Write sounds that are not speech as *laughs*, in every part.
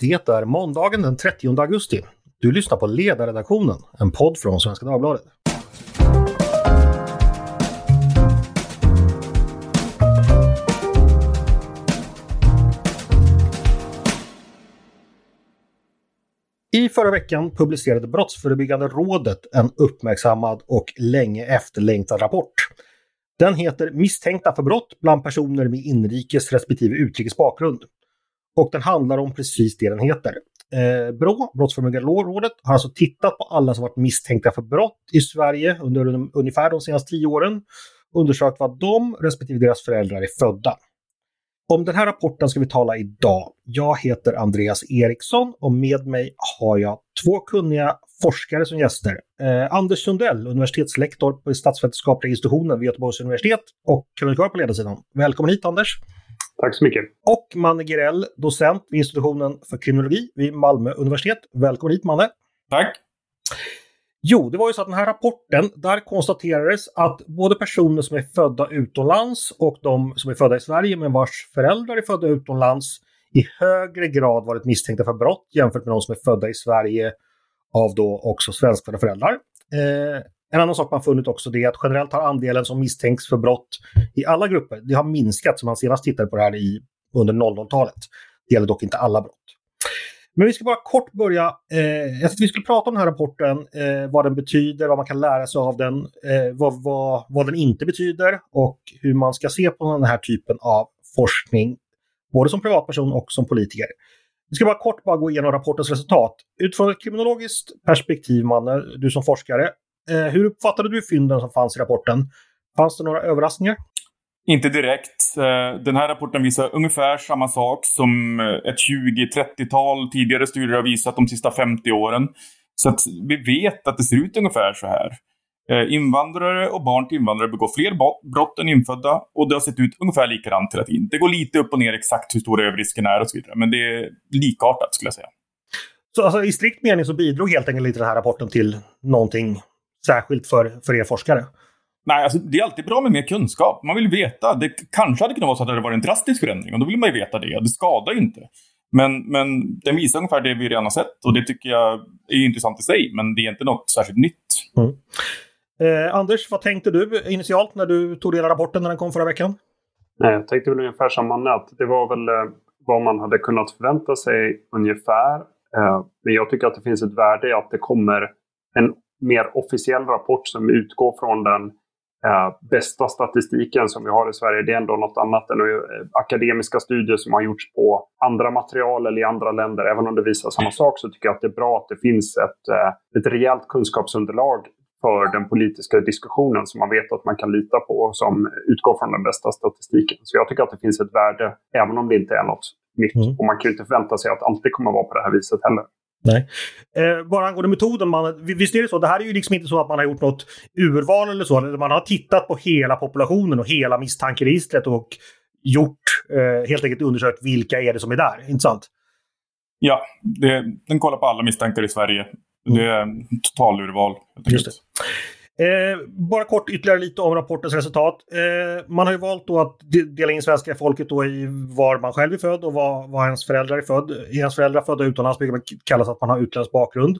Det är måndagen den 30 augusti. Du lyssnar på Ledarredaktionen, en podd från Svenska Dagbladet. I förra veckan publicerade Brottsförebyggande rådet en uppmärksammad och länge efterlängtad rapport. Den heter Misstänkta för brott bland personer med inrikes respektive utrikes bakgrund. Och den handlar om precis det den heter. Eh, BRÅ, Brottsförebyggande rådet, har alltså tittat på alla som varit misstänkta för brott i Sverige under ungefär de senaste tio åren. Undersökt vad de respektive deras föräldrar är födda. Om den här rapporten ska vi tala idag. Jag heter Andreas Eriksson och med mig har jag två kunniga forskare som gäster. Eh, Anders Sundell, universitetslektor på statsvetenskapliga institutionen vid Göteborgs universitet och krönikör på ledarsidan. Välkommen hit Anders! Tack så mycket! Och Manne Girell, docent vid institutionen för kriminologi vid Malmö universitet. Välkommen hit Manne! Tack! Jo, det var ju så att den här rapporten, där konstaterades att både personer som är födda utomlands och de som är födda i Sverige men vars föräldrar är födda utomlands i högre grad varit misstänkta för brott jämfört med de som är födda i Sverige av då också svenskfödda föräldrar. Eh, en annan sak man funnit också det är att generellt har andelen som misstänks för brott i alla grupper, det har minskat som man senast tittade på det här i, under 00-talet. Det gäller dock inte alla brott. Men vi ska bara kort börja. Eh, jag tänkte vi skulle prata om den här rapporten, eh, vad den betyder, vad man kan lära sig av den, eh, vad, vad, vad den inte betyder och hur man ska se på den här typen av forskning, både som privatperson och som politiker. Vi ska bara kort bara gå igenom rapportens resultat. Utifrån ett kriminologiskt perspektiv, Manne, du som forskare, eh, hur uppfattade du fynden som fanns i rapporten? Fanns det några överraskningar? Inte direkt. Eh, den här rapporten visar ungefär samma sak som eh, ett 20-30-tal tidigare studier har visat de sista 50 åren. Så att vi vet att det ser ut ungefär så här. Eh, invandrare och barn till invandrare begår fler brott än infödda och det har sett ut ungefär likadant hela tiden. Det går lite upp och ner exakt hur stora överrisken är och så vidare, men det är likartat skulle jag säga. Så alltså, i strikt mening så bidrog helt enkelt inte den här rapporten till någonting särskilt för, för er forskare? Nej, alltså, det är alltid bra med mer kunskap. Man vill veta. Det kanske hade kunnat vara så att det hade varit en drastisk förändring och då vill man ju veta det. Det skadar ju inte. Men, men den visar ungefär det vi redan har sett och det tycker jag är intressant i sig. Men det är inte något särskilt nytt. Mm. Eh, Anders, vad tänkte du initialt när du tog del av rapporten när den kom förra veckan? Nej, jag tänkte väl ungefär samma nät. Det var väl eh, vad man hade kunnat förvänta sig ungefär. Eh, men jag tycker att det finns ett värde i att det kommer en mer officiell rapport som utgår från den eh, bästa statistiken som vi har i Sverige, det är ändå något annat än eh, akademiska studier som har gjorts på andra material eller i andra länder. Även om det visar samma sak så tycker jag att det är bra att det finns ett, eh, ett rejält kunskapsunderlag för den politiska diskussionen som man vet att man kan lita på och som utgår från den bästa statistiken. Så jag tycker att det finns ett värde, även om det inte är något nytt. Mm. Och man kan ju inte förvänta sig att det alltid kommer att vara på det här viset heller. Nej. Eh, bara angående metoden, man, visst är det så? Det här är ju liksom inte så att man har gjort något urval eller så. Man har tittat på hela populationen och hela misstankeregistret och gjort, eh, helt enkelt undersökt vilka är det som är där. Inte sant? Ja, det, den kollar på alla misstankar i Sverige. Det är totalurval. Just det. Eh, bara kort ytterligare lite om rapportens resultat. Eh, man har ju valt då att dela in svenska folket då i var man själv är född och var, var ens föräldrar är född. Är ens föräldrar födda utomlands brukar man kallas att man har utländsk bakgrund.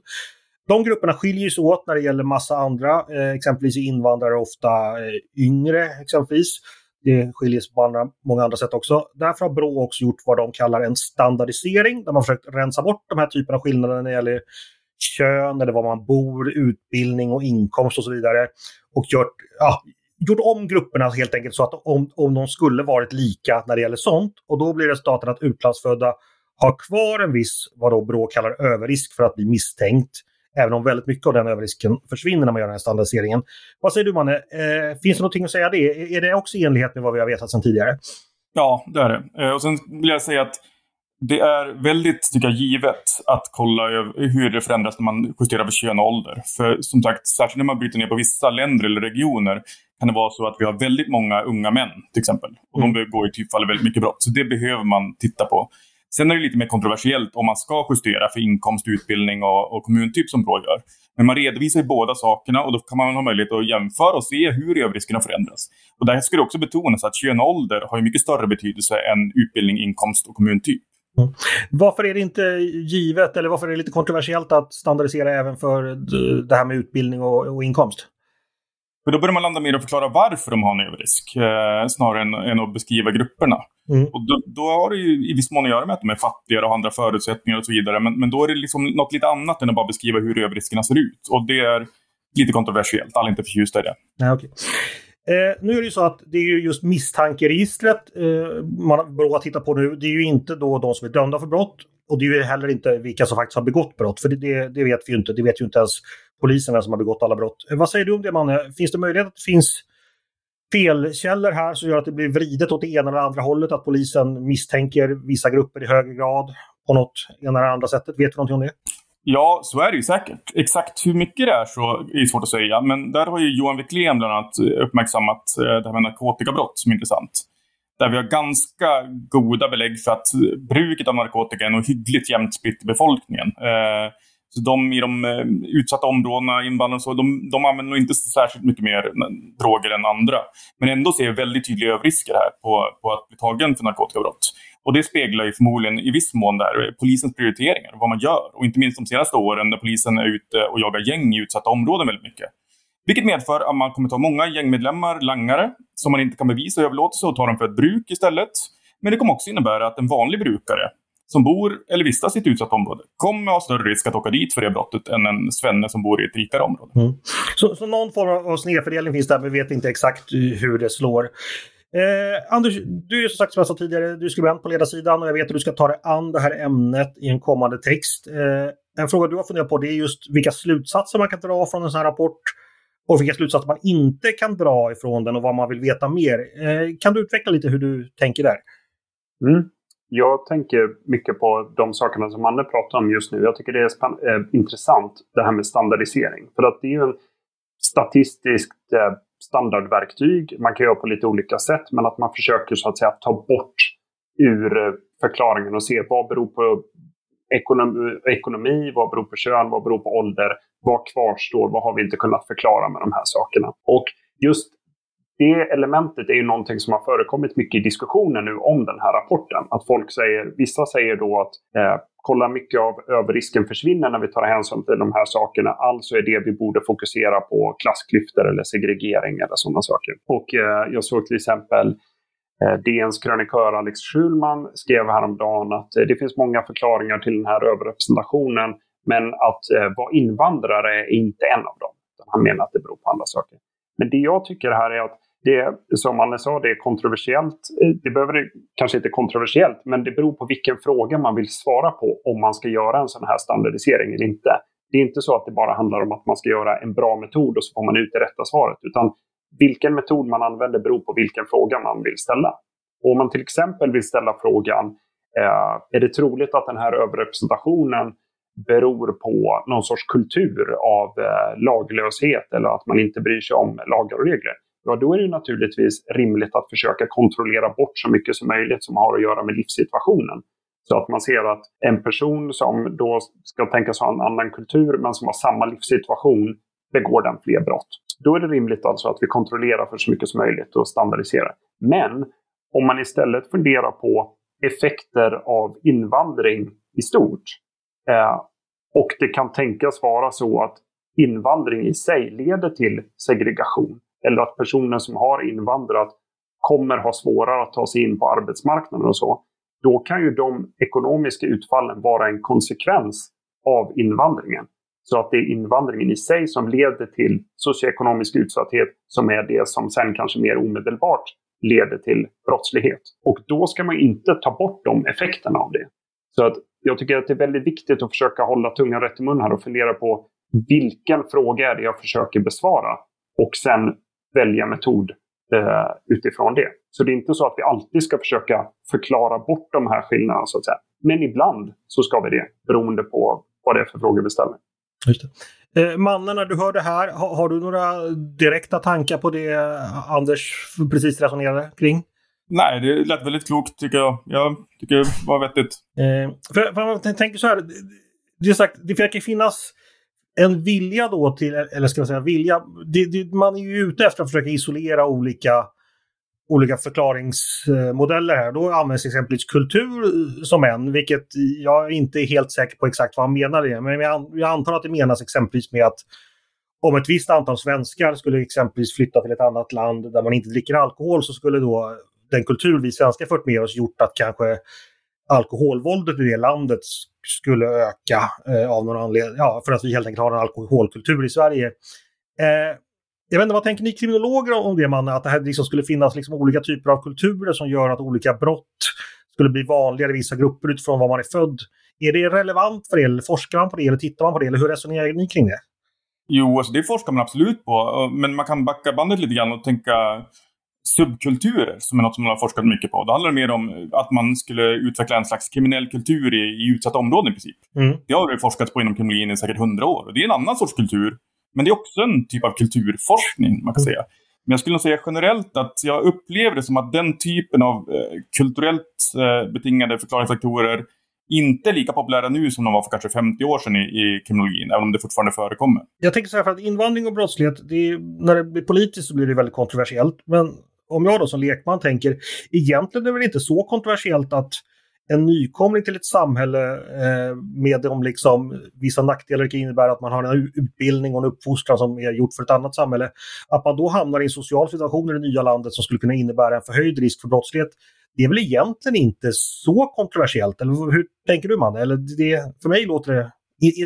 De grupperna skiljer sig åt när det gäller massa andra. Eh, exempelvis invandrare ofta eh, yngre, exempelvis. Det skiljer sig på andra, många andra sätt också. Därför har Brå också gjort vad de kallar en standardisering, där man försökt rensa bort de här typerna av skillnader när det gäller kön eller var man bor, utbildning och inkomst och så vidare. Och gjort, ja, gjort om grupperna helt enkelt så att om, om de skulle varit lika när det gäller sånt. Och då blir resultatet att utlandsfödda har kvar en viss, vad då Brå kallar överrisk för att bli misstänkt. Även om väldigt mycket av den överrisken försvinner när man gör den här standardiseringen. Vad säger du Manne? Eh, finns det någonting att säga det? Är det också i enlighet med vad vi har vetat sedan tidigare? Ja, det är det. Eh, och sen vill jag säga att det är väldigt tycker jag, givet att kolla hur det förändras när man justerar för kön och ålder. För som sagt, särskilt när man bryter ner på vissa länder eller regioner kan det vara så att vi har väldigt många unga män till exempel. Och mm. de begår i typfallet väldigt mycket brott. Så det behöver man titta på. Sen är det lite mer kontroversiellt om man ska justera för inkomst, utbildning och, och kommuntyp som BRÅ gör. Men man redovisar ju båda sakerna och då kan man ha möjlighet att jämföra och se hur överriskerna förändras. Och där ska det också betonas att kön och ålder har mycket större betydelse än utbildning, inkomst och kommuntyp. Mm. Varför är det inte givet eller varför är det lite kontroversiellt att standardisera även för det här med utbildning och, och inkomst? För då börjar man landa mer och förklara varför de har en överrisk, eh, snarare än, än, att beskriva grupperna. Mm. Och då, då, har det ju i viss mån att göra med att de är fattigare och har andra förutsättningar och så vidare. Men, men då är det liksom något lite annat än att bara beskriva hur överriskerna ser ut. Och det är lite kontroversiellt. Alla är inte förtjusta i det. Nej, okay. Eh, nu är det ju så att det är ju just misstankeregistret eh, man bör titta på nu. Det är ju inte då de som är dömda för brott och det är ju heller inte vilka som faktiskt har begått brott. För det, det, det vet vi ju inte. Det vet ju inte ens polisen vem som har begått alla brott. Eh, vad säger du om det Manne? Finns det möjlighet att det finns felkällor här som gör att det blir vridet åt det ena eller andra hållet? Att polisen misstänker vissa grupper i högre grad på något ena eller andra sättet? Vet du någonting om det? Ja, så är det ju säkert. Exakt hur mycket det är så är det svårt att säga. Men där har ju Johan Wiklén bland annat eh, uppmärksammat eh, det här med narkotikabrott som är intressant. Där vi har ganska goda belägg för att eh, bruket av narkotika är nog hyggligt jämnt spritt i befolkningen. Så de i de eh, utsatta områdena, invandrare så, de, de använder nog inte särskilt mycket mer droger än andra. Men ändå ser vi väldigt tydliga överrisker här på, på att bli tagen för narkotikabrott. Och det speglar ju förmodligen i viss mån där eh, polisens prioriteringar, vad man gör. Och inte minst de senaste åren när polisen är ute och jagar gäng i utsatta områden väldigt mycket. Vilket medför att man kommer ta många gängmedlemmar, langare, som man inte kan bevisa överlåtelse och ta dem för ett bruk istället. Men det kommer också innebära att en vanlig brukare som bor eller vistas i ett utsatt område kommer ha större risk att åka dit för det brottet än en svenne som bor i ett rikare område. Mm. Så, så någon form av snedfördelning finns där, men vi vet inte exakt hur det slår. Eh, Anders, du är som sagt som jag sa tidigare, du är skribent på ledarsidan och jag vet att du ska ta dig an det här ämnet i en kommande text. Eh, en fråga du har funderat på det är just vilka slutsatser man kan dra från en sån här rapport och vilka slutsatser man inte kan dra ifrån den och vad man vill veta mer. Eh, kan du utveckla lite hur du tänker där? Mm. Jag tänker mycket på de sakerna som Anne pratar om just nu. Jag tycker det är äh, intressant det här med standardisering. För att det är ju en statistiskt äh, standardverktyg. Man kan göra på lite olika sätt, men att man försöker så att säga ta bort ur eh, förklaringen och se vad beror på ekonomi, ekonomi, vad beror på kön, vad beror på ålder, vad kvarstår, vad har vi inte kunnat förklara med de här sakerna. Och just det elementet är ju någonting som har förekommit mycket i diskussionen nu om den här rapporten. Att folk säger, vissa säger då att eh, kolla mycket av överrisken försvinner när vi tar hänsyn till de här sakerna. Alltså är det vi borde fokusera på klassklyftor eller segregering eller sådana saker. Och eh, jag såg till exempel eh, DNs krönikör Alex Schulman skrev häromdagen att eh, det finns många förklaringar till den här överrepresentationen. Men att eh, vara invandrare är inte en av dem. Han menar att det beror på andra saker. Men det jag tycker här är att det, som Anne sa, det är kontroversiellt. Eh, det behöver kanske inte kontroversiellt, men det beror på vilken fråga man vill svara på om man ska göra en sån här standardisering eller inte. Det är inte så att det bara handlar om att man ska göra en bra metod och så får man ut det rätta svaret, utan vilken metod man använder beror på vilken fråga man vill ställa. Och om man till exempel vill ställa frågan, eh, är det troligt att den här överrepresentationen beror på någon sorts kultur av eh, laglöshet eller att man inte bryr sig om lagar och regler? Ja då är det naturligtvis rimligt att försöka kontrollera bort så mycket som möjligt som har att göra med livssituationen. Så att man ser att en person som då ska tänkas ha en annan kultur men som har samma livssituation begår den fler brott. Då är det rimligt alltså att vi kontrollerar för så mycket som möjligt och standardiserar. Men om man istället funderar på effekter av invandring i stort eh, och det kan tänkas vara så att invandring i sig leder till segregation eller att personer som har invandrat kommer ha svårare att ta sig in på arbetsmarknaden och så. Då kan ju de ekonomiska utfallen vara en konsekvens av invandringen. Så att det är invandringen i sig som leder till socioekonomisk utsatthet som är det som sen kanske mer omedelbart leder till brottslighet. Och då ska man inte ta bort de effekterna av det. Så att jag tycker att det är väldigt viktigt att försöka hålla tungan rätt i mun här och fundera på vilken fråga är det jag försöker besvara? Och sen välja metod eh, utifrån det. Så det är inte så att vi alltid ska försöka förklara bort de här skillnaderna. Så att säga. Men ibland så ska vi det beroende på vad det är för frågor vi ställer. Just det. Eh, mannen, när du hör det här, har, har, du några direkta tankar på det Anders precis resonerade kring? Nej, det lät väldigt klokt tycker jag. Jag tycker det var vettigt. Eh, för, för jag tänker så här, det, är sagt, det verkar finnas en vilja då till, eller ska man säga vilja, det, det, man är ju ute efter att försöka isolera olika olika förklaringsmodeller här. Då används exempelvis kultur som en, vilket jag inte är helt säker på exakt vad han menar det. Men jag antar att det menas exempelvis med att om ett visst antal svenskar skulle exempelvis flytta till ett annat land där man inte dricker alkohol så skulle då den kultur vi svenskar fört med oss gjort att kanske alkoholvåldet i det landet skulle öka eh, av någon anledning. Ja, för att vi helt enkelt har en alkoholkultur i Sverige. Eh, jag vet inte, vad tänker ni kriminologer om det, man Att det här liksom skulle finnas liksom olika typer av kulturer som gör att olika brott skulle bli vanligare i vissa grupper utifrån var man är född. Är det relevant för er? Eller forskar man på det? Eller tittar man på det? Eller hur resonerar ni kring det? Jo, alltså det forskar man absolut på. Men man kan backa bandet lite grann och tänka subkulturer som är något som man har forskat mycket på. Det handlar mer om att man skulle utveckla en slags kriminell kultur i, i utsatta områden i princip. Mm. Det har det forskats på inom kriminologin i säkert hundra år. Och det är en annan sorts kultur. Men det är också en typ av kulturforskning, man kan mm. säga. Men jag skulle nog säga generellt att jag upplever det som att den typen av eh, kulturellt eh, betingade förklaringsfaktorer inte lika populära nu som de var för kanske 50 år sedan i, i kriminologin, även om det fortfarande förekommer. Jag tänker så här, för att invandring och brottslighet, det är, när det blir politiskt så blir det väldigt kontroversiellt. Men om jag då som lekman tänker, egentligen är det väl inte så kontroversiellt att en nykomling till ett samhälle eh, med de liksom, vissa nackdelar det kan innebära att man har en utbildning och en uppfostran som är gjort för ett annat samhälle. Att man då hamnar i en social situation i det nya landet som skulle kunna innebära en förhöjd risk för brottslighet. Det är väl egentligen inte så kontroversiellt, eller hur tänker du man? Eller det, för mig låter det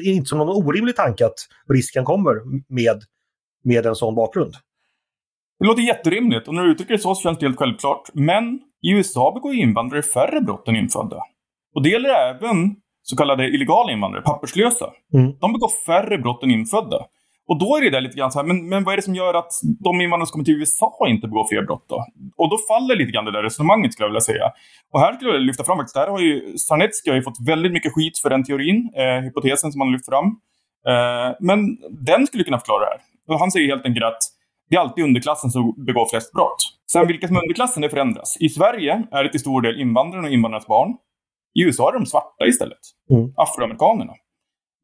inte som någon orimlig tanke att risken kommer med, med en sån bakgrund. Det låter jätterimligt och när du uttrycker det så, så känns det helt självklart. Men i USA begår invandrare färre brott än infödda. Och det gäller även så kallade illegala invandrare, papperslösa. Mm. De begår färre brott än infödda. Och då är det där lite grann så här, men, men vad är det som gör att de invandrare som kommer till USA inte begår fler brott då? Och då faller lite grann det där resonemanget skulle jag vilja säga. Och här skulle jag lyfta fram faktiskt, där har ju Sarnecki har ju fått väldigt mycket skit för den teorin, eh, hypotesen som han lyft fram. Eh, men den skulle kunna förklara det här. Och han säger helt enkelt att det är alltid underklassen som begår flest brott. Sen vilka som är underklassen, det förändras. I Sverige är det till stor del invandrarna och invandrarnas barn. I USA är det de svarta istället. Mm. Afroamerikanerna.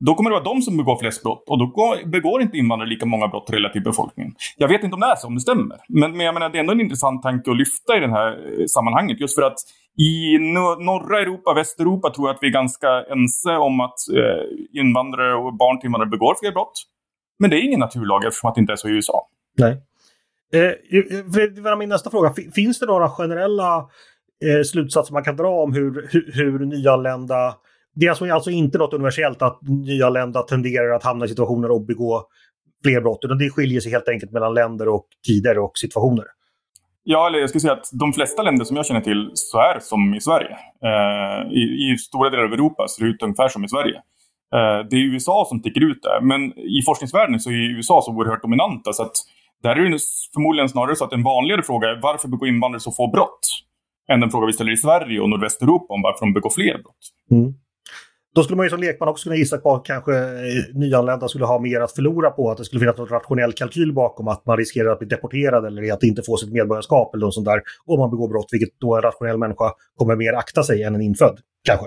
Då kommer det vara de som begår flest brott och då begår inte invandrare lika många brott relativt befolkningen. Jag vet inte om det är så, om det stämmer. Men, men jag menar, det är ändå en intressant tanke att lyfta i det här eh, sammanhanget. Just för att i norra Europa, Västeuropa tror jag att vi är ganska ense om att eh, invandrare och barn till invandrare begår fler brott. Men det är ingen naturlag eftersom att det inte är så i USA. Nej. Eh, det var min nästa fråga. Finns det några generella eh, slutsatser man kan dra om hur, hur, hur nyanlända... Det är alltså, alltså inte något universellt att nyanlända tenderar att hamna i situationer och begå fler brott, utan det skiljer sig helt enkelt mellan länder och tider och situationer. Ja, eller jag skulle säga att de flesta länder som jag känner till så är som i Sverige. Eh, i, I stora delar av Europa ser det ut ungefär som i Sverige. Eh, det är USA som sticker ut där, men i forskningsvärlden så är USA så oerhört dominanta så att där är det förmodligen snarare så att en vanligare fråga är varför begår invandrare så få brott? Än den fråga vi ställer i Sverige och Nordvästeuropa om varför de begår fler brott. Mm. Då skulle man ju som lekman också kunna gissa på att kanske eh, nyanlända skulle ha mer att förlora på, att det skulle finnas något rationell kalkyl bakom att man riskerar att bli deporterad eller att inte få sitt medborgarskap eller något sånt där om man begår brott, vilket då en rationell människa kommer mer akta sig än en infödd, kanske.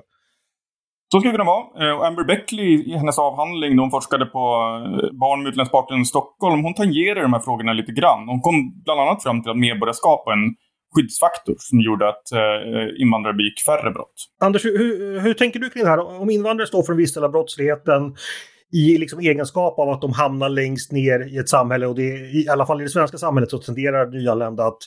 Så skulle det kunna vara. Eh, och Amber Beckley i hennes avhandling, då hon forskade på eh, barn med utländsk bakgrund i Stockholm, hon tangerar de här frågorna lite grann. Hon kom bland annat fram till att medborgarskap var en skyddsfaktor som gjorde att eh, invandrare begick färre brott. Anders, hur, hur tänker du kring det här? Om invandrare står för en viss del av brottsligheten i liksom egenskap av att de hamnar längst ner i ett samhälle och det i alla fall i det svenska samhället så tenderar nyanlända att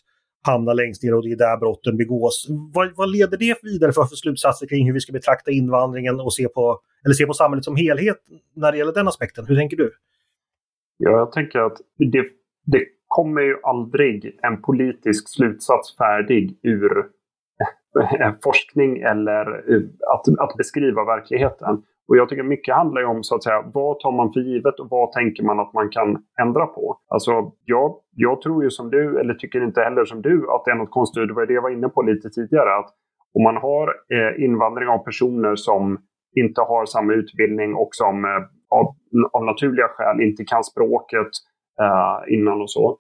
hamnar längst ner och det är där brotten begås. Vad, vad leder det vidare för, för slutsatser kring hur vi ska betrakta invandringen och se på, eller se på samhället som helhet när det gäller den aspekten? Hur tänker du? Ja, jag tänker att det, det kommer ju aldrig en politisk slutsats färdig ur *laughs* forskning eller att, att beskriva verkligheten. Och jag tycker mycket handlar ju om så att säga, vad tar man för givet och vad tänker man att man kan ändra på? Alltså, jag, jag tror ju som du, eller tycker inte heller som du, att det är något konstigt. Det var det jag var inne på lite tidigare. Att om man har eh, invandring av personer som inte har samma utbildning och som eh, av, av, naturliga skäl inte kan språket eh, innan och så,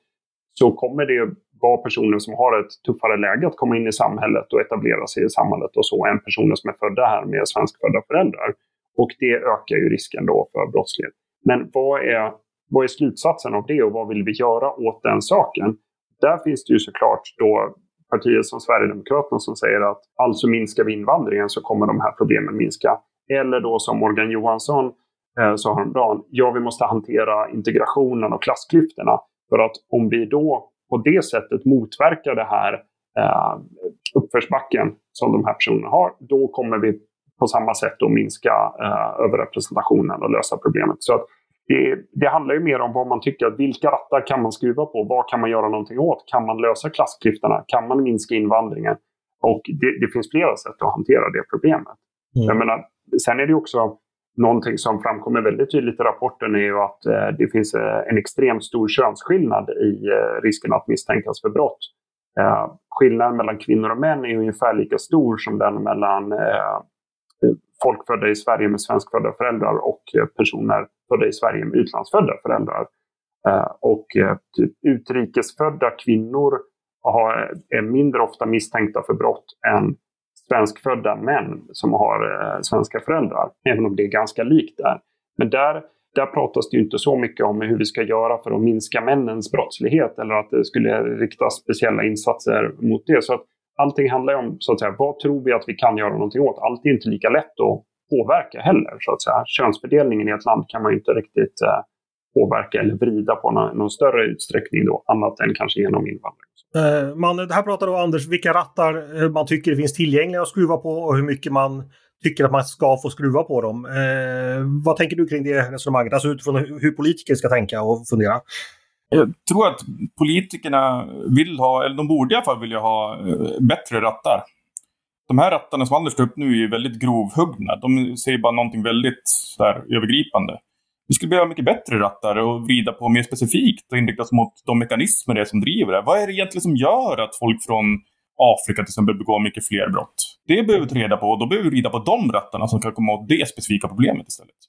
så kommer det vara personer som har ett tuffare läge att komma in i samhället och etablera sig i samhället och så än personer som är födda här med svenskfödda föräldrar. Och det ökar ju risken då för brottslighet. Men vad är, vad är slutsatsen av det och vad vill vi göra åt den saken? Där finns det ju såklart då partier som Sverigedemokraterna som säger att alltså minskar vi invandringen så kommer de här problemen minska. Eller då som Morgan Johansson eh, sa häromdagen, ja vi måste hantera integrationen och klassklyftorna. För att om vi då på det sättet motverkar det här eh, uppförsbacken som de här personerna har, då kommer vi på samma sätt att minska eh, överrepresentationen och lösa problemet. Så att det, det, handlar ju mer om vad man tycker, vilka rattar kan man skruva på? Vad kan man göra någonting åt? Kan man lösa klassklyftorna? Kan man minska invandringen? Och det, det finns flera sätt att hantera det problemet. Mm. Jag menar, sen är det också någonting som framkommer väldigt tydligt i rapporten är ju att eh, det finns eh, en extremt stor könsskillnad i eh, risken att misstänkas för brott. Eh, skillnaden mellan kvinnor och män är ungefär lika stor som den mellan eh, folk födda i Sverige med svenskfödda föräldrar och eh, personer födda i Sverige med utlandsfödda föräldrar. Eh, och eh, typ, utrikesfödda kvinnor har, är mindre ofta misstänkta för brott än svenskfödda män som har svenska föräldrar. Även om det är ganska likt där. Men där, där pratas det inte så mycket om hur vi ska göra för att minska männens brottslighet eller att det skulle riktas speciella insatser mot det. Så att allting handlar om så att säga, vad tror vi att vi kan göra någonting åt. Allt är inte lika lätt att påverka heller. Så att säga. Könsfördelningen i ett land kan man inte riktigt eh, påverka eller vrida på någon, någon, större utsträckning då, annat än kanske genom invandring. Eh, man, det här pratar då Anders, vilka rattar man tycker finns tillgängliga att skruva på och hur mycket man tycker att man ska få skruva på dem. Eh, vad tänker du kring det resonemanget? Alltså utifrån hur politiker ska tänka och fundera? Jag tror att politikerna vill ha, eller de borde i alla fall vilja ha, eh, bättre rattar. De här rattarna som Anders tar upp nu är väldigt grovhuggna. De säger bara någonting väldigt där, övergripande. Vi skulle behöva mycket bättre rattar och vrida på mer specifikt och inriktas mot de mekanismer det är som driver det. Vad är det egentligen som gör att folk från Afrika till exempel begår mycket fler brott? Det behöver vi ta reda på och då behöver vi vrida på de rattarna som kan komma åt det specifika problemet istället.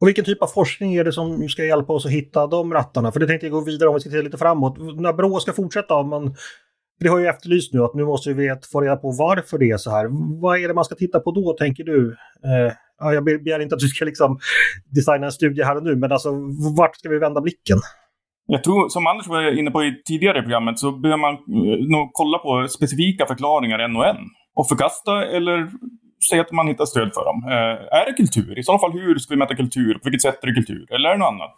Och vilken typ av forskning är det som ska hjälpa oss att hitta de rattarna? För det tänkte jag gå vidare om vi ska titta lite framåt. När Brå ska fortsätta, om man, det har ju efterlyst nu att nu måste vi få reda på varför det är så här. Vad är det man ska titta på då, tänker du? Eh, jag begär inte att du ska liksom designa en studie här och nu, men alltså vart ska vi vända blicken? Jag tror, som Anders var inne på i tidigare programmet, så behöver man eh, nog kolla på specifika förklaringar en och en. Och förkasta eller säg att man hittar stöd för dem. Eh, är det kultur? I så fall hur ska vi mäta kultur? På vilket sätt är det kultur? Eller är det något annat?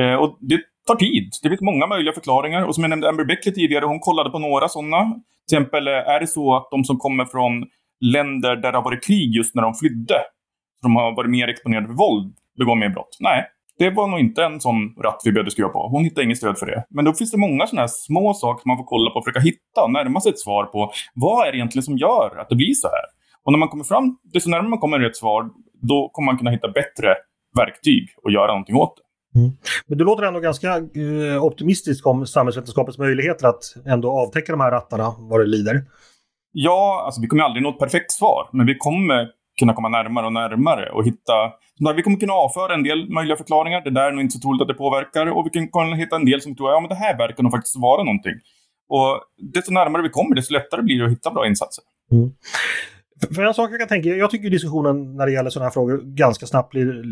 Eh, och det tar tid. Det finns många möjliga förklaringar. Och som jag nämnde Amber Beckley tidigare, hon kollade på några sådana. Till exempel, eh, är det så att de som kommer från länder där det har varit krig just när de flydde, de har varit mer exponerade för våld, begår mer brott? Nej, det var nog inte en sån ratt vi behövde skriva på. Hon hittade inget stöd för det. Men då finns det många sådana här små saker som man får kolla på och försöka hitta och närma sig ett svar på. Vad är det egentligen som gör att det blir så här? Och när man kommer fram, desto närmare man kommer ett svar, då kommer man kunna hitta bättre verktyg och göra någonting åt det. Mm. Men du låter ändå ganska eh, optimistisk om samhällsvetenskapens möjligheter att ändå avtäcka de här rattarna vad det lider. Ja, alltså vi kommer aldrig nå ett perfekt svar, men vi kommer kunna komma närmare och närmare och hitta... Vi kommer kunna avföra en del möjliga förklaringar. Det där är nog inte så troligt att det påverkar. Och vi kan kunna hitta en del som tror att ja, det här verkar nog faktiskt vara någonting. Och desto närmare vi kommer, desto lättare blir det att hitta bra insatser. Mm. För en sak jag kan tänka, jag tycker diskussionen när det gäller sådana här frågor ganska snabbt blir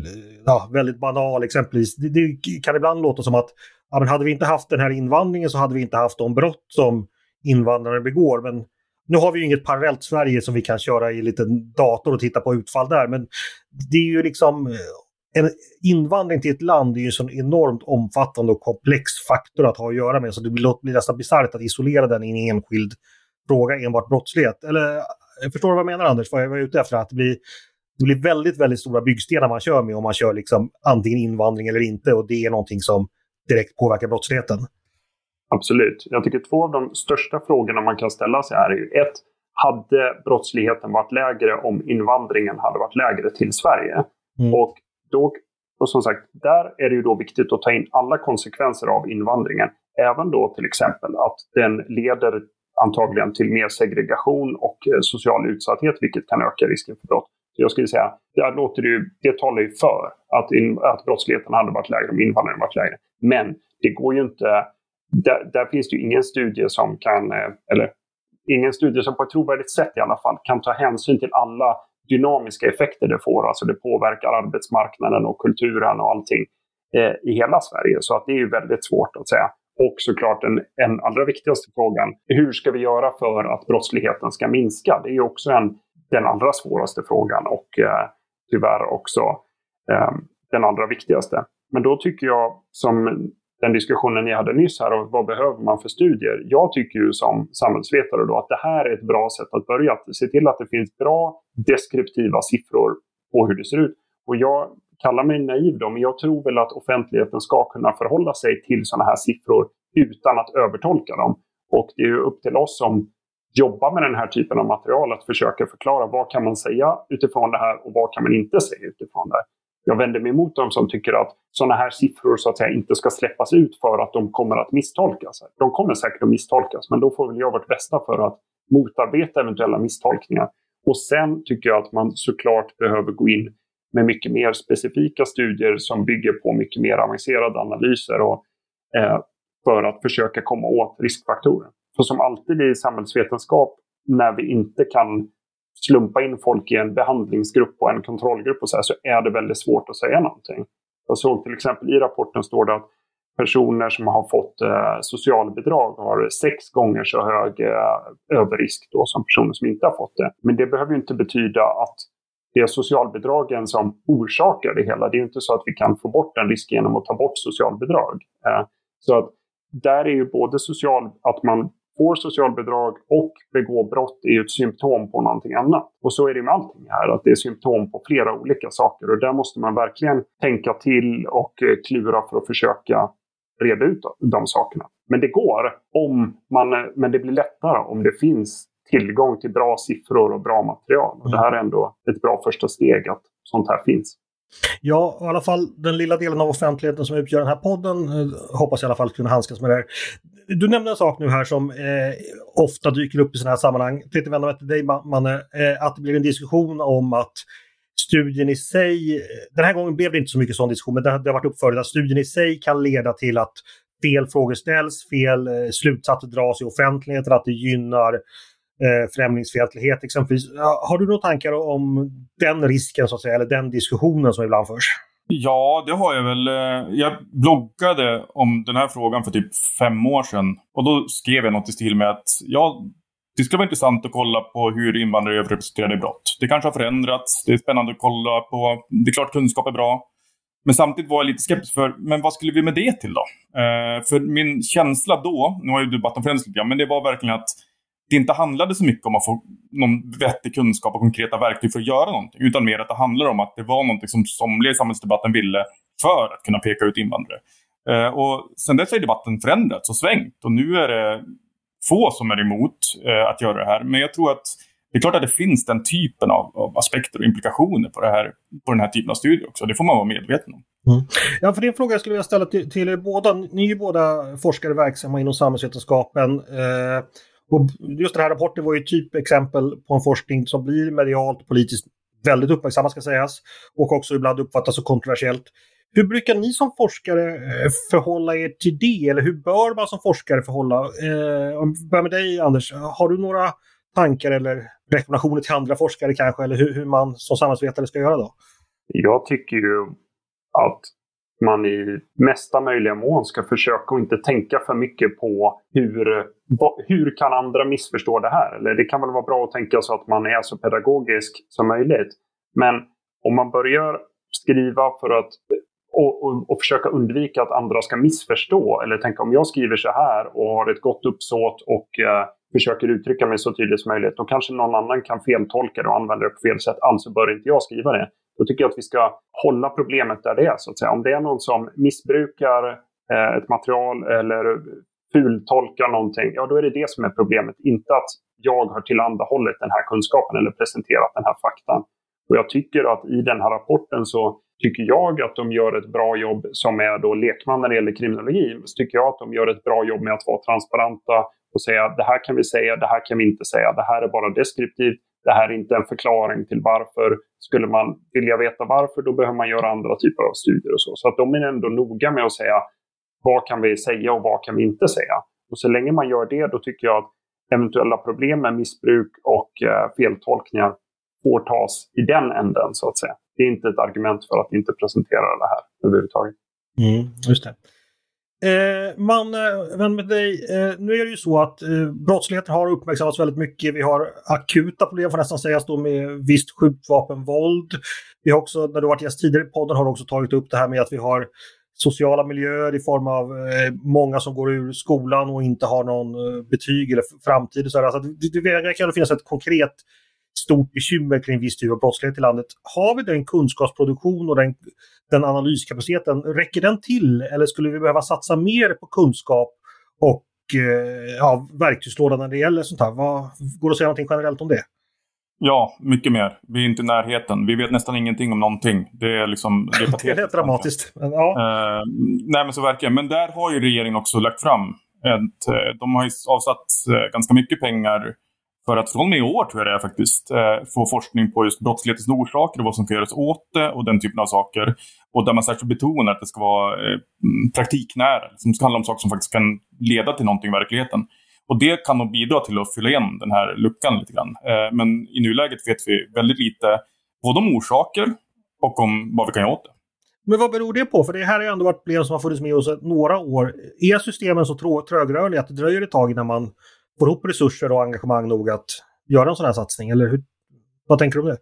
ja, väldigt banal exempelvis. Det, det, kan ibland låta som att ja, men hade vi inte haft den här invandringen så hade vi inte haft de brott som invandrare begår. Men nu har vi ju inget parallellt Sverige som vi kan köra i en liten dator och titta på utfall där. Men det är ju liksom en invandring till ett land är ju en sån enormt omfattande och komplex faktor att ha att göra med. Så det blir, blir nästan bisarrt att isolera den i en enskild fråga, enbart brottslighet. Eller förstår du vad jag menar Anders? Vad jag var ute efter? Att det blir, det blir väldigt, väldigt stora byggstenar man kör med om man kör liksom antingen invandring eller inte och det är någonting som direkt påverkar brottsligheten. Absolut. Jag tycker två av de största frågorna man kan ställa sig är ju ett, hade brottsligheten varit lägre om invandringen hade varit lägre till Sverige? Mm. Och, då, och som sagt, där är det ju då viktigt att ta in alla konsekvenser av invandringen. Även då till exempel att den leder antagligen till mer segregation och eh, social utsatthet, vilket kan öka risken för brott. Så jag skulle säga, det, låter det, ju, det talar ju för att, in, att brottsligheten hade varit lägre om invandringen varit lägre. Men det går ju inte... Där, där, finns det ju ingen studie som kan, eh, eller ingen studie som på ett trovärdigt sätt i alla fall kan ta hänsyn till alla dynamiska effekter det får. Alltså det påverkar arbetsmarknaden och kulturen och allting eh, i hela Sverige. Så att det är ju väldigt svårt att säga. Och såklart den, en allra viktigaste frågan, hur ska vi göra för att brottsligheten ska minska? Det är också en, den allra svåraste frågan och eh, tyvärr också eh, den allra viktigaste. Men då tycker jag, som den diskussionen ni hade nyss här, och vad behöver man för studier? Jag tycker ju som samhällsvetare då att det här är ett bra sätt att börja. Att se till att det finns bra deskriptiva siffror på hur det ser ut. Och jag Kalla mig naiv då, men jag tror väl att offentligheten ska kunna förhålla sig till sådana här siffror utan att övertolka dem. Och det är ju upp till oss som jobbar med den här typen av material att försöka förklara vad kan man säga utifrån det här och vad kan man inte säga utifrån det. Jag vänder mig emot dem som tycker att sådana här siffror så att säga inte ska släppas ut för att de kommer att misstolkas. De kommer säkert att misstolkas, men då får väl jag vårt bästa för att motarbeta eventuella misstolkningar. Och sen tycker jag att man såklart behöver gå in med mycket mer specifika studier som bygger på mycket mer avancerade analyser och, eh, för att försöka komma åt riskfaktorer. För som alltid i samhällsvetenskap, när vi inte kan slumpa in folk i en behandlingsgrupp och en kontrollgrupp och så, här, så är det väldigt svårt att säga någonting. Jag såg till exempel i rapporten står det att personer som har fått eh, socialbidrag har sex gånger så hög eh, överrisk då som personer som inte har fått det. Men det behöver inte betyda att det är socialbidragen som orsakar det hela. Det är inte så att vi kan få bort den risken genom att ta bort socialbidrag. Eh, så att där är ju både social, att man får socialbidrag och begår brott är ju ett symptom på någonting annat. Och så är det med allting här, att det är symptom på flera olika saker. Och där måste man verkligen tänka till och eh, klura för att försöka reda ut de sakerna. Men det går, om man, eh, men det blir lättare om det finns tillgång till bra siffror och bra material. Och det här är ändå ett bra första steg att sånt här finns. Ja, i alla fall den lilla delen av offentligheten som utgör den här podden eh, hoppas jag i alla fall kunna handskas med det här. Du nämnde en sak nu här som eh, ofta dyker upp i sådana här sammanhang. Jag tänkte vända mig till dig, Manne. Eh, att det blir en diskussion om att studien i sig, den här gången blev det inte så mycket sån diskussion, men det, det har varit upp förut, att studien i sig kan leda till att fel frågor ställs, fel eh, slutsatser dras i offentligheten, att det gynnar eh, främlingsfientlighet exempelvis. Har du några tankar om den risken, så att säga, eller den diskussionen som ibland förs? Ja, det har jag väl. Eh, jag bloggade om den här frågan för typ fem år sedan. Och då skrev jag något i stil med att ja, det skulle vara intressant att kolla på hur invandrare är överrepresenterade i brott. Det kanske har förändrats. Det är spännande att kolla på. Det är klart kunskap är bra. Men samtidigt var jag lite skeptisk för, men vad skulle vi med det till då? Eh, för min känsla då, nu har ju debatten förändrats lite grann, men det var verkligen att det inte handlade så mycket om att få någon vettig kunskap och konkreta verktyg för att göra någonting. Utan mer att det handlade om att det var någonting som somliga i samhällsdebatten ville för att kunna peka ut invandrare. Eh, och sen dess har debatten förändrats och svängt. Och nu är det få som är emot eh, att göra det här. Men jag tror att det är klart att det finns den typen av, av, aspekter och implikationer på, det här, på den här typen av studier också. Det får man vara medveten om. Mm. Ja, för det är en fråga jag skulle vilja ställa till, till er båda. Ni är ju båda forskare verksamma inom samhällsvetenskapen. Eh, och just den här rapporten var ju typ exempel på en forskning som blir medialt och politiskt väldigt uppmärksammad ska sägas. Och också ibland uppfattas som kontroversiellt. Hur brukar ni som forskare eh, förhålla er till det? Eller hur bör man som forskare förhålla? Eh, om vi börjar med dig Anders, har du några tankar eller rekommendationer till andra forskare kanske? Eller hur, hur man som samhällsvetare ska göra då? Jag tycker ju att man i mesta möjliga mån ska försöka att inte tänka för mycket på hur, hur kan andra missförstå det här? Eller det kan väl vara bra att tänka så att man är så pedagogisk som möjligt. Men om man börjar skriva för att och, och, och, försöka undvika att andra ska missförstå. Eller tänka om jag skriver så här och har ett gott uppsåt och eh, försöker uttrycka mig så tydligt som möjligt. Då kanske någon annan kan feltolka det och använda det på fel sätt. Alltså bör inte jag skriva det. Då tycker jag att vi ska hålla problemet där det är. Så att säga. Om det är någon som missbrukar eh, ett material eller fultolkar någonting, ja då är det det som är problemet. Inte att jag har tillhandahållit den här kunskapen eller presenterat den här faktan. Och jag tycker att i den här rapporten så tycker jag att de gör ett bra jobb som är då lekman när det gäller kriminologi. Så tycker jag att de gör ett bra jobb med att vara transparenta och säga det här kan vi säga, det här kan vi inte säga, det här är bara deskriptivt, det här är inte en förklaring till varför. Skulle man vilja veta varför, då behöver man göra andra typer av studier och så. Så att de är ändå noga med att säga vad kan vi säga och vad kan vi inte säga. Och så länge man gör det, då tycker jag att eventuella problem med missbruk och eh, feltolkningar får tas i den änden, så att säga. Det är inte ett argument för att inte presentera det här överhuvudtaget. Mm, just det. Eh, man, eh, vän med dig, eh, nu är det ju så att eh, brottsligheten har uppmärksammats väldigt mycket. Vi har akuta problem får nästan sägas då med visst skjutvapenvåld. Vi har också, när du varit gäst tidigare i podden, har du också tagit upp det här med att vi har sociala miljöer i form av eh, många som går ur skolan och inte har någon eh, betyg eller framtid. så alltså, det, det verkar finnas ett konkret stort bekymmer kring viss typ av brottslighet i landet. Har vi den kunskapsproduktion och den, den analyskapaciteten, räcker den till eller skulle vi behöva satsa mer på kunskap och eh, ja, verktygslåda när det gäller sånt här? Vad, går det att säga någonting generellt om det? Ja, mycket mer. Vi är inte i närheten. Vi vet nästan ingenting om någonting. Det är liksom... *laughs* Det är, det är dramatiskt. Men, ja. Uh, nej, men så verkligen. Men där har ju regeringen också lagt fram ett... Uh, de har ju avsatt uh, ganska mycket pengar för att från och med i år, tror jag det är faktiskt, eh, få forskning på just brottslighetens orsaker och vad som kan göras åt det och den typen av saker. Och där man särskilt betonar att det ska vara eh, mm, praktiknära. Som ska handla om saker som faktiskt kan leda till någonting i verkligheten. Och det kan nog bidra till att fylla igen den här luckan lite grann. Eh, men i nuläget vet vi väldigt lite både om orsaker och om vad vi kan göra åt det. Men vad beror det på? För det här har ju ändå varit problem som har funnits med oss några år. Är systemen så trögrörliga att det dröjer ett tag innan man får ihop resurser och engagemang nog att göra en sån här satsning? Eller hur, vad tänker du om det?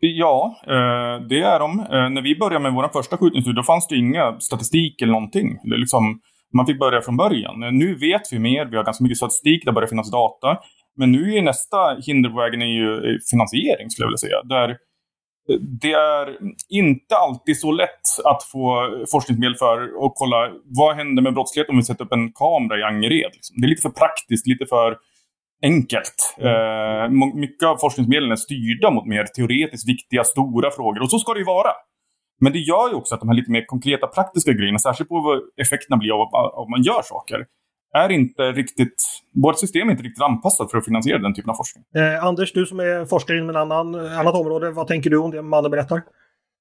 Ja, eh, det är de. Eh, när vi började med vår första skjutningsstudie då fanns det inga statistik eller någonting. liksom, man fick börja från början. Eh, nu vet vi mer, vi har ganska mycket statistik, det börjar finnas data. Men nu är nästa hinder på vägen är ju finansiering, skulle jag vilja säga. Där det är inte alltid så lätt att få forskningsmedel för att kolla vad händer med brottslighet om vi sätter upp en kamera i Angered. Liksom. Det är lite för praktiskt, lite för enkelt. Mm. Eh, mycket av forskningsmedlen är styrda mot mer teoretiskt viktiga, stora frågor. Och så ska det ju vara. Men det gör ju också att de här lite mer konkreta praktiska grejerna, särskilt på vad effekterna blir av att man gör saker, är inte riktigt, vårt system är inte riktigt anpassat för att finansiera den typen av forskning. Eh, Anders, du som är forskare inom ett annan, annat område, vad tänker du om det mannen berättar?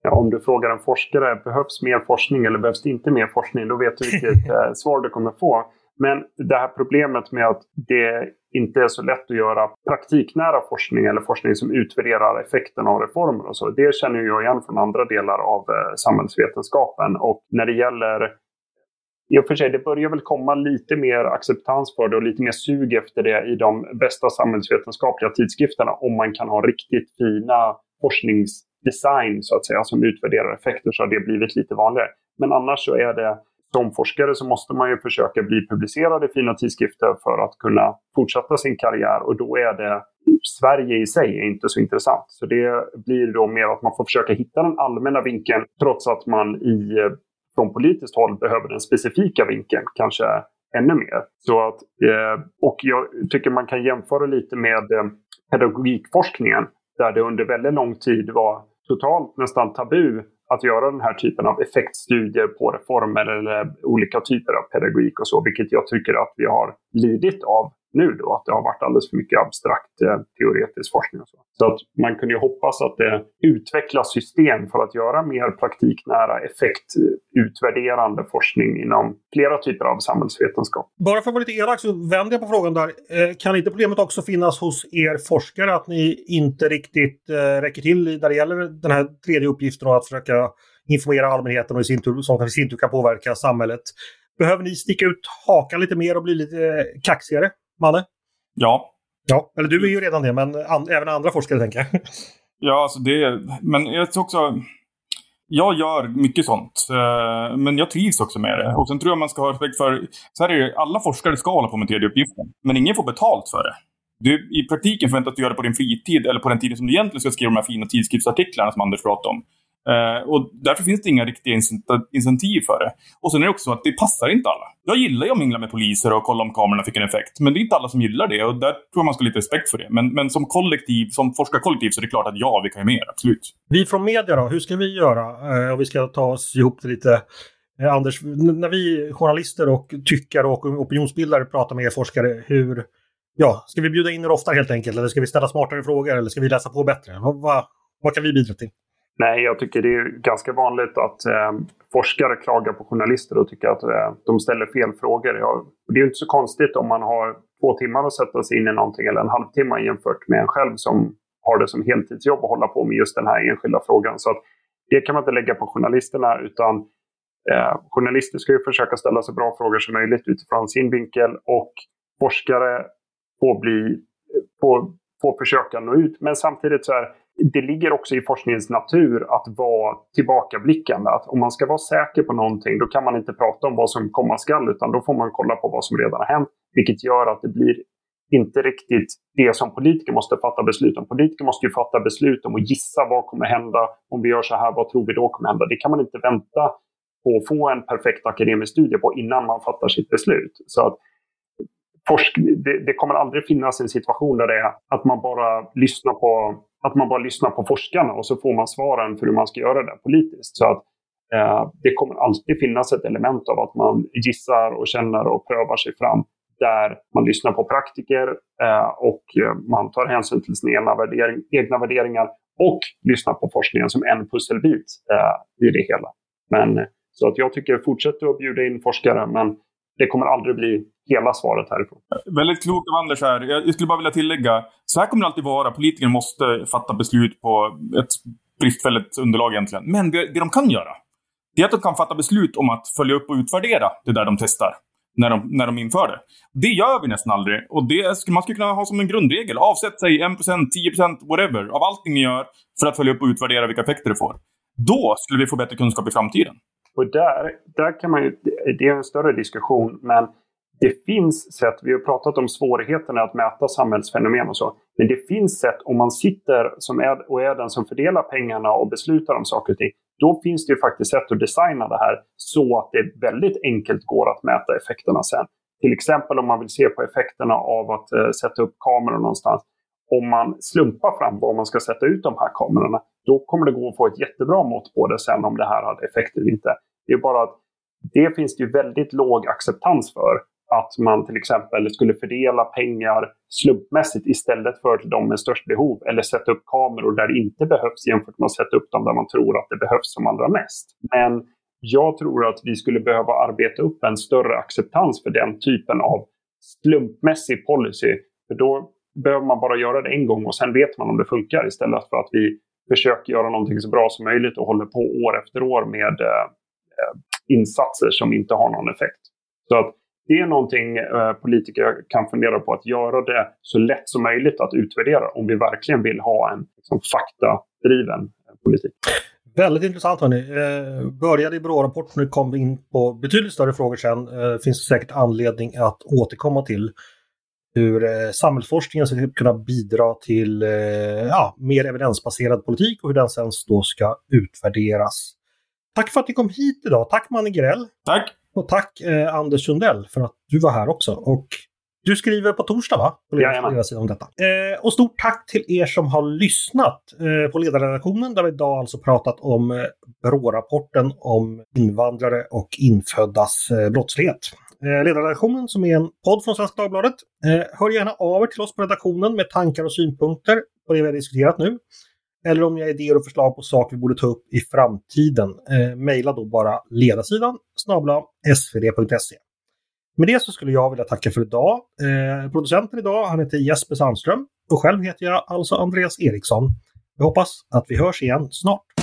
Ja, om du frågar en forskare, behövs mer forskning eller behövs det inte mer forskning? Då vet du vilket *laughs* eh, svar du kommer få. Men det här problemet med att det inte är så lätt att göra praktiknära forskning eller forskning som utvärderar effekten av reformer och så. Det känner jag igen från andra delar av eh, samhällsvetenskapen. Och när det gäller i och för sig, det börjar väl komma lite mer acceptans för det och lite mer sug efter det i de bästa samhällsvetenskapliga tidskrifterna om man kan ha riktigt fina forskningsdesign så att säga som utvärderar effekter så har det blivit lite vanligare. Men annars så är det som forskare så måste man ju försöka bli publicerad i fina tidskrifter för att kunna fortsätta sin karriär och då är det Sverige i sig är inte så intressant. Så det blir då mer att man får försöka hitta den allmänna vinkeln trots att man i, från politiskt håll behöver den specifika vinkeln, kanske ännu mer. Så att, eh, och jag tycker man kan jämföra lite med eh, pedagogikforskningen där det under väldigt lång tid var totalt nästan tabu att göra den här typen av effektstudier på reformer eller olika typer av pedagogik och så, vilket jag tycker att vi har lidit av nu då, att det har varit alldeles för mycket abstrakt eh, teoretisk forskning. Och så. så att man kunde ju hoppas att det utvecklas system för att göra mer praktiknära effektutvärderande forskning inom flera typer av samhällsvetenskap. Bara för att vara lite elak så vänder jag på frågan där. Eh, kan inte problemet också finnas hos er forskare att ni inte riktigt eh, räcker till när det gäller den här tredje uppgiften och att försöka informera allmänheten och i sin tur, som i sin tur kan påverka samhället. Behöver ni sticka ut hakan lite mer och bli lite eh, kaxigare? Manne? Ja. Ja, eller du är ju redan det, men an även andra forskare tänker jag. *laughs* Ja, alltså det Men jag tror också... Jag gör mycket sånt, eh, men jag trivs också med det. Och sen tror jag man ska ha respekt för... Så här är det, alla forskare ska hålla på med tredje uppgiften, men ingen får betalt för det. Du, I praktiken förväntas du göra det på din fritid eller på den tiden som du egentligen ska skriva de här fina tidskriftsartiklarna som Anders pratade om. Uh, och därför finns det inga riktiga incentiv för det. Och sen är det också så att det passar inte alla. Jag gillar ju att mingla med poliser och kolla om kamerorna fick en effekt. Men det är inte alla som gillar det och där tror jag man ska ha lite respekt för det. Men, men som kollektiv, som forskarkollektiv så är det klart att ja, vi kan ju mer, absolut. Vi från media då, hur ska vi göra? Uh, vi ska ta oss ihop till lite uh, Anders, när vi journalister och tyckare och opinionsbildare pratar med er forskare, hur, ja, ska vi bjuda in er oftare helt enkelt? Eller ska vi ställa smartare frågor? Eller ska vi läsa på bättre? Vad, vad, vad kan vi bidra till? Nej, jag tycker det är ganska vanligt att eh, forskare klagar på journalister och tycker att eh, de ställer fel frågor. Ja, det är inte så konstigt om man har två timmar att sätta sig in i någonting eller en halvtimme jämfört med en själv som har det som heltidsjobb att hålla på med just den här enskilda frågan. Så att det kan man inte lägga på journalisterna utan Eh, journalister ska ju försöka ställa så bra frågor som möjligt utifrån sin vinkel och forskare får, bli, får, får försöka nå ut. Men samtidigt så är det ligger också i forskningens natur att vara tillbakablickande. Att om man ska vara säker på någonting då kan man inte prata om vad som komma skall utan då får man kolla på vad som redan har hänt. Vilket gör att det blir inte riktigt det som politiker måste fatta beslut om. Politiker måste ju fatta beslut om att gissa vad kommer hända. Om vi gör så här, vad tror vi då kommer hända? Det kan man inte vänta på att få en perfekt akademisk studie på innan man fattar sitt beslut. Så att forsk det, det, kommer aldrig finnas en situation där det är att man bara lyssnar på att man bara lyssnar på forskarna och så får man svaren för hur man ska göra det politiskt. Så att eh, det kommer alltid finnas ett element av att man gissar och känner och prövar sig fram där man lyssnar på praktiker eh, och eh, man tar hänsyn till sina egna, värdering, egna värderingar och lyssnar på forskningen som en pusselbit eh, i det hela. Men så att jag tycker fortsätt att bjuda in forskare, men det kommer aldrig bli hela svaret härifrån. Väldigt klokt av Anders här. Jag skulle bara vilja tillägga, så här kommer det alltid vara. Politiker måste fatta beslut på ett bristfälligt underlag egentligen. Men det, det de kan göra, det är att de kan fatta beslut om att följa upp och utvärdera det där de testar. När de, när de inför det. Det gör vi nästan aldrig. Och det skulle man skulle kunna ha som en grundregel. Avsätt sig 1%, 10%, whatever, av allting ni gör för att följa upp och utvärdera vilka effekter det får. Då skulle vi få bättre kunskap i framtiden. Och där, där kan man ju, det är en större diskussion, men det finns sätt, vi har pratat om svårigheterna att mäta samhällsfenomen och så, men det finns sätt om man sitter som är, och är den som fördelar pengarna och beslutar om saker och ting, då finns det ju faktiskt sätt att designa det här så att det väldigt enkelt går att mäta effekterna sen. Till exempel om man vill se på effekterna av att eh, sätta upp kameror någonstans. Om man slumpar fram var man ska sätta ut de här kamerorna, då kommer det gå att få ett jättebra mått på det sen om det här hade effekt eller inte. Det är bara att det finns det ju väldigt låg acceptans för att man till exempel skulle fördela pengar slumpmässigt istället för till de med störst behov eller sätta upp kameror där det inte behövs jämfört med att sätta upp dem där man tror att det behövs som allra mest. Men jag tror att vi skulle behöva arbeta upp en större acceptans för den typen av slumpmässig policy. För då behöver man bara göra det en gång och sen vet man om det funkar istället för att vi försöker göra någonting så bra som möjligt och håller på år efter år med eh, eh insatser som inte har någon effekt. Så att det är någonting eh, politiker kan fundera på att göra det så lätt som möjligt att utvärdera om vi verkligen vill ha en liksom, faktadriven eh, politik. Väldigt intressant hörni. Eh, började i BRÅ-rapporten och kom in på betydligt större frågor sen. Eh, finns det säkert anledning att återkomma till hur eh, samhällsforskningen ska kunna bidra till eh, ja, mer evidensbaserad politik och hur den sen då ska utvärderas. Tack för att ni kom hit idag. Tack Manne Grell. Tack. Och tack eh, Anders Sundell för att du var här också. Och du skriver på torsdag va? På ledarsidan om detta. Eh, och stort tack till er som har lyssnat eh, på ledarredaktionen där vi idag alltså pratat om eh, BRÅ-rapporten om invandrare och inföddas eh, brottslighet. Eh, ledarredaktionen som är en podd från Svenska Dagbladet. Eh, hör gärna av er till oss på redaktionen med tankar och synpunkter på det vi har diskuterat nu. Eller om ni har idéer och förslag på saker vi borde ta upp i framtiden. Eh, Mejla då bara ledarsidan snabla svd.se. Med det så skulle jag vilja tacka för idag. Eh, producenten idag, han heter Jesper Sandström och själv heter jag alltså Andreas Eriksson. Jag hoppas att vi hörs igen snart.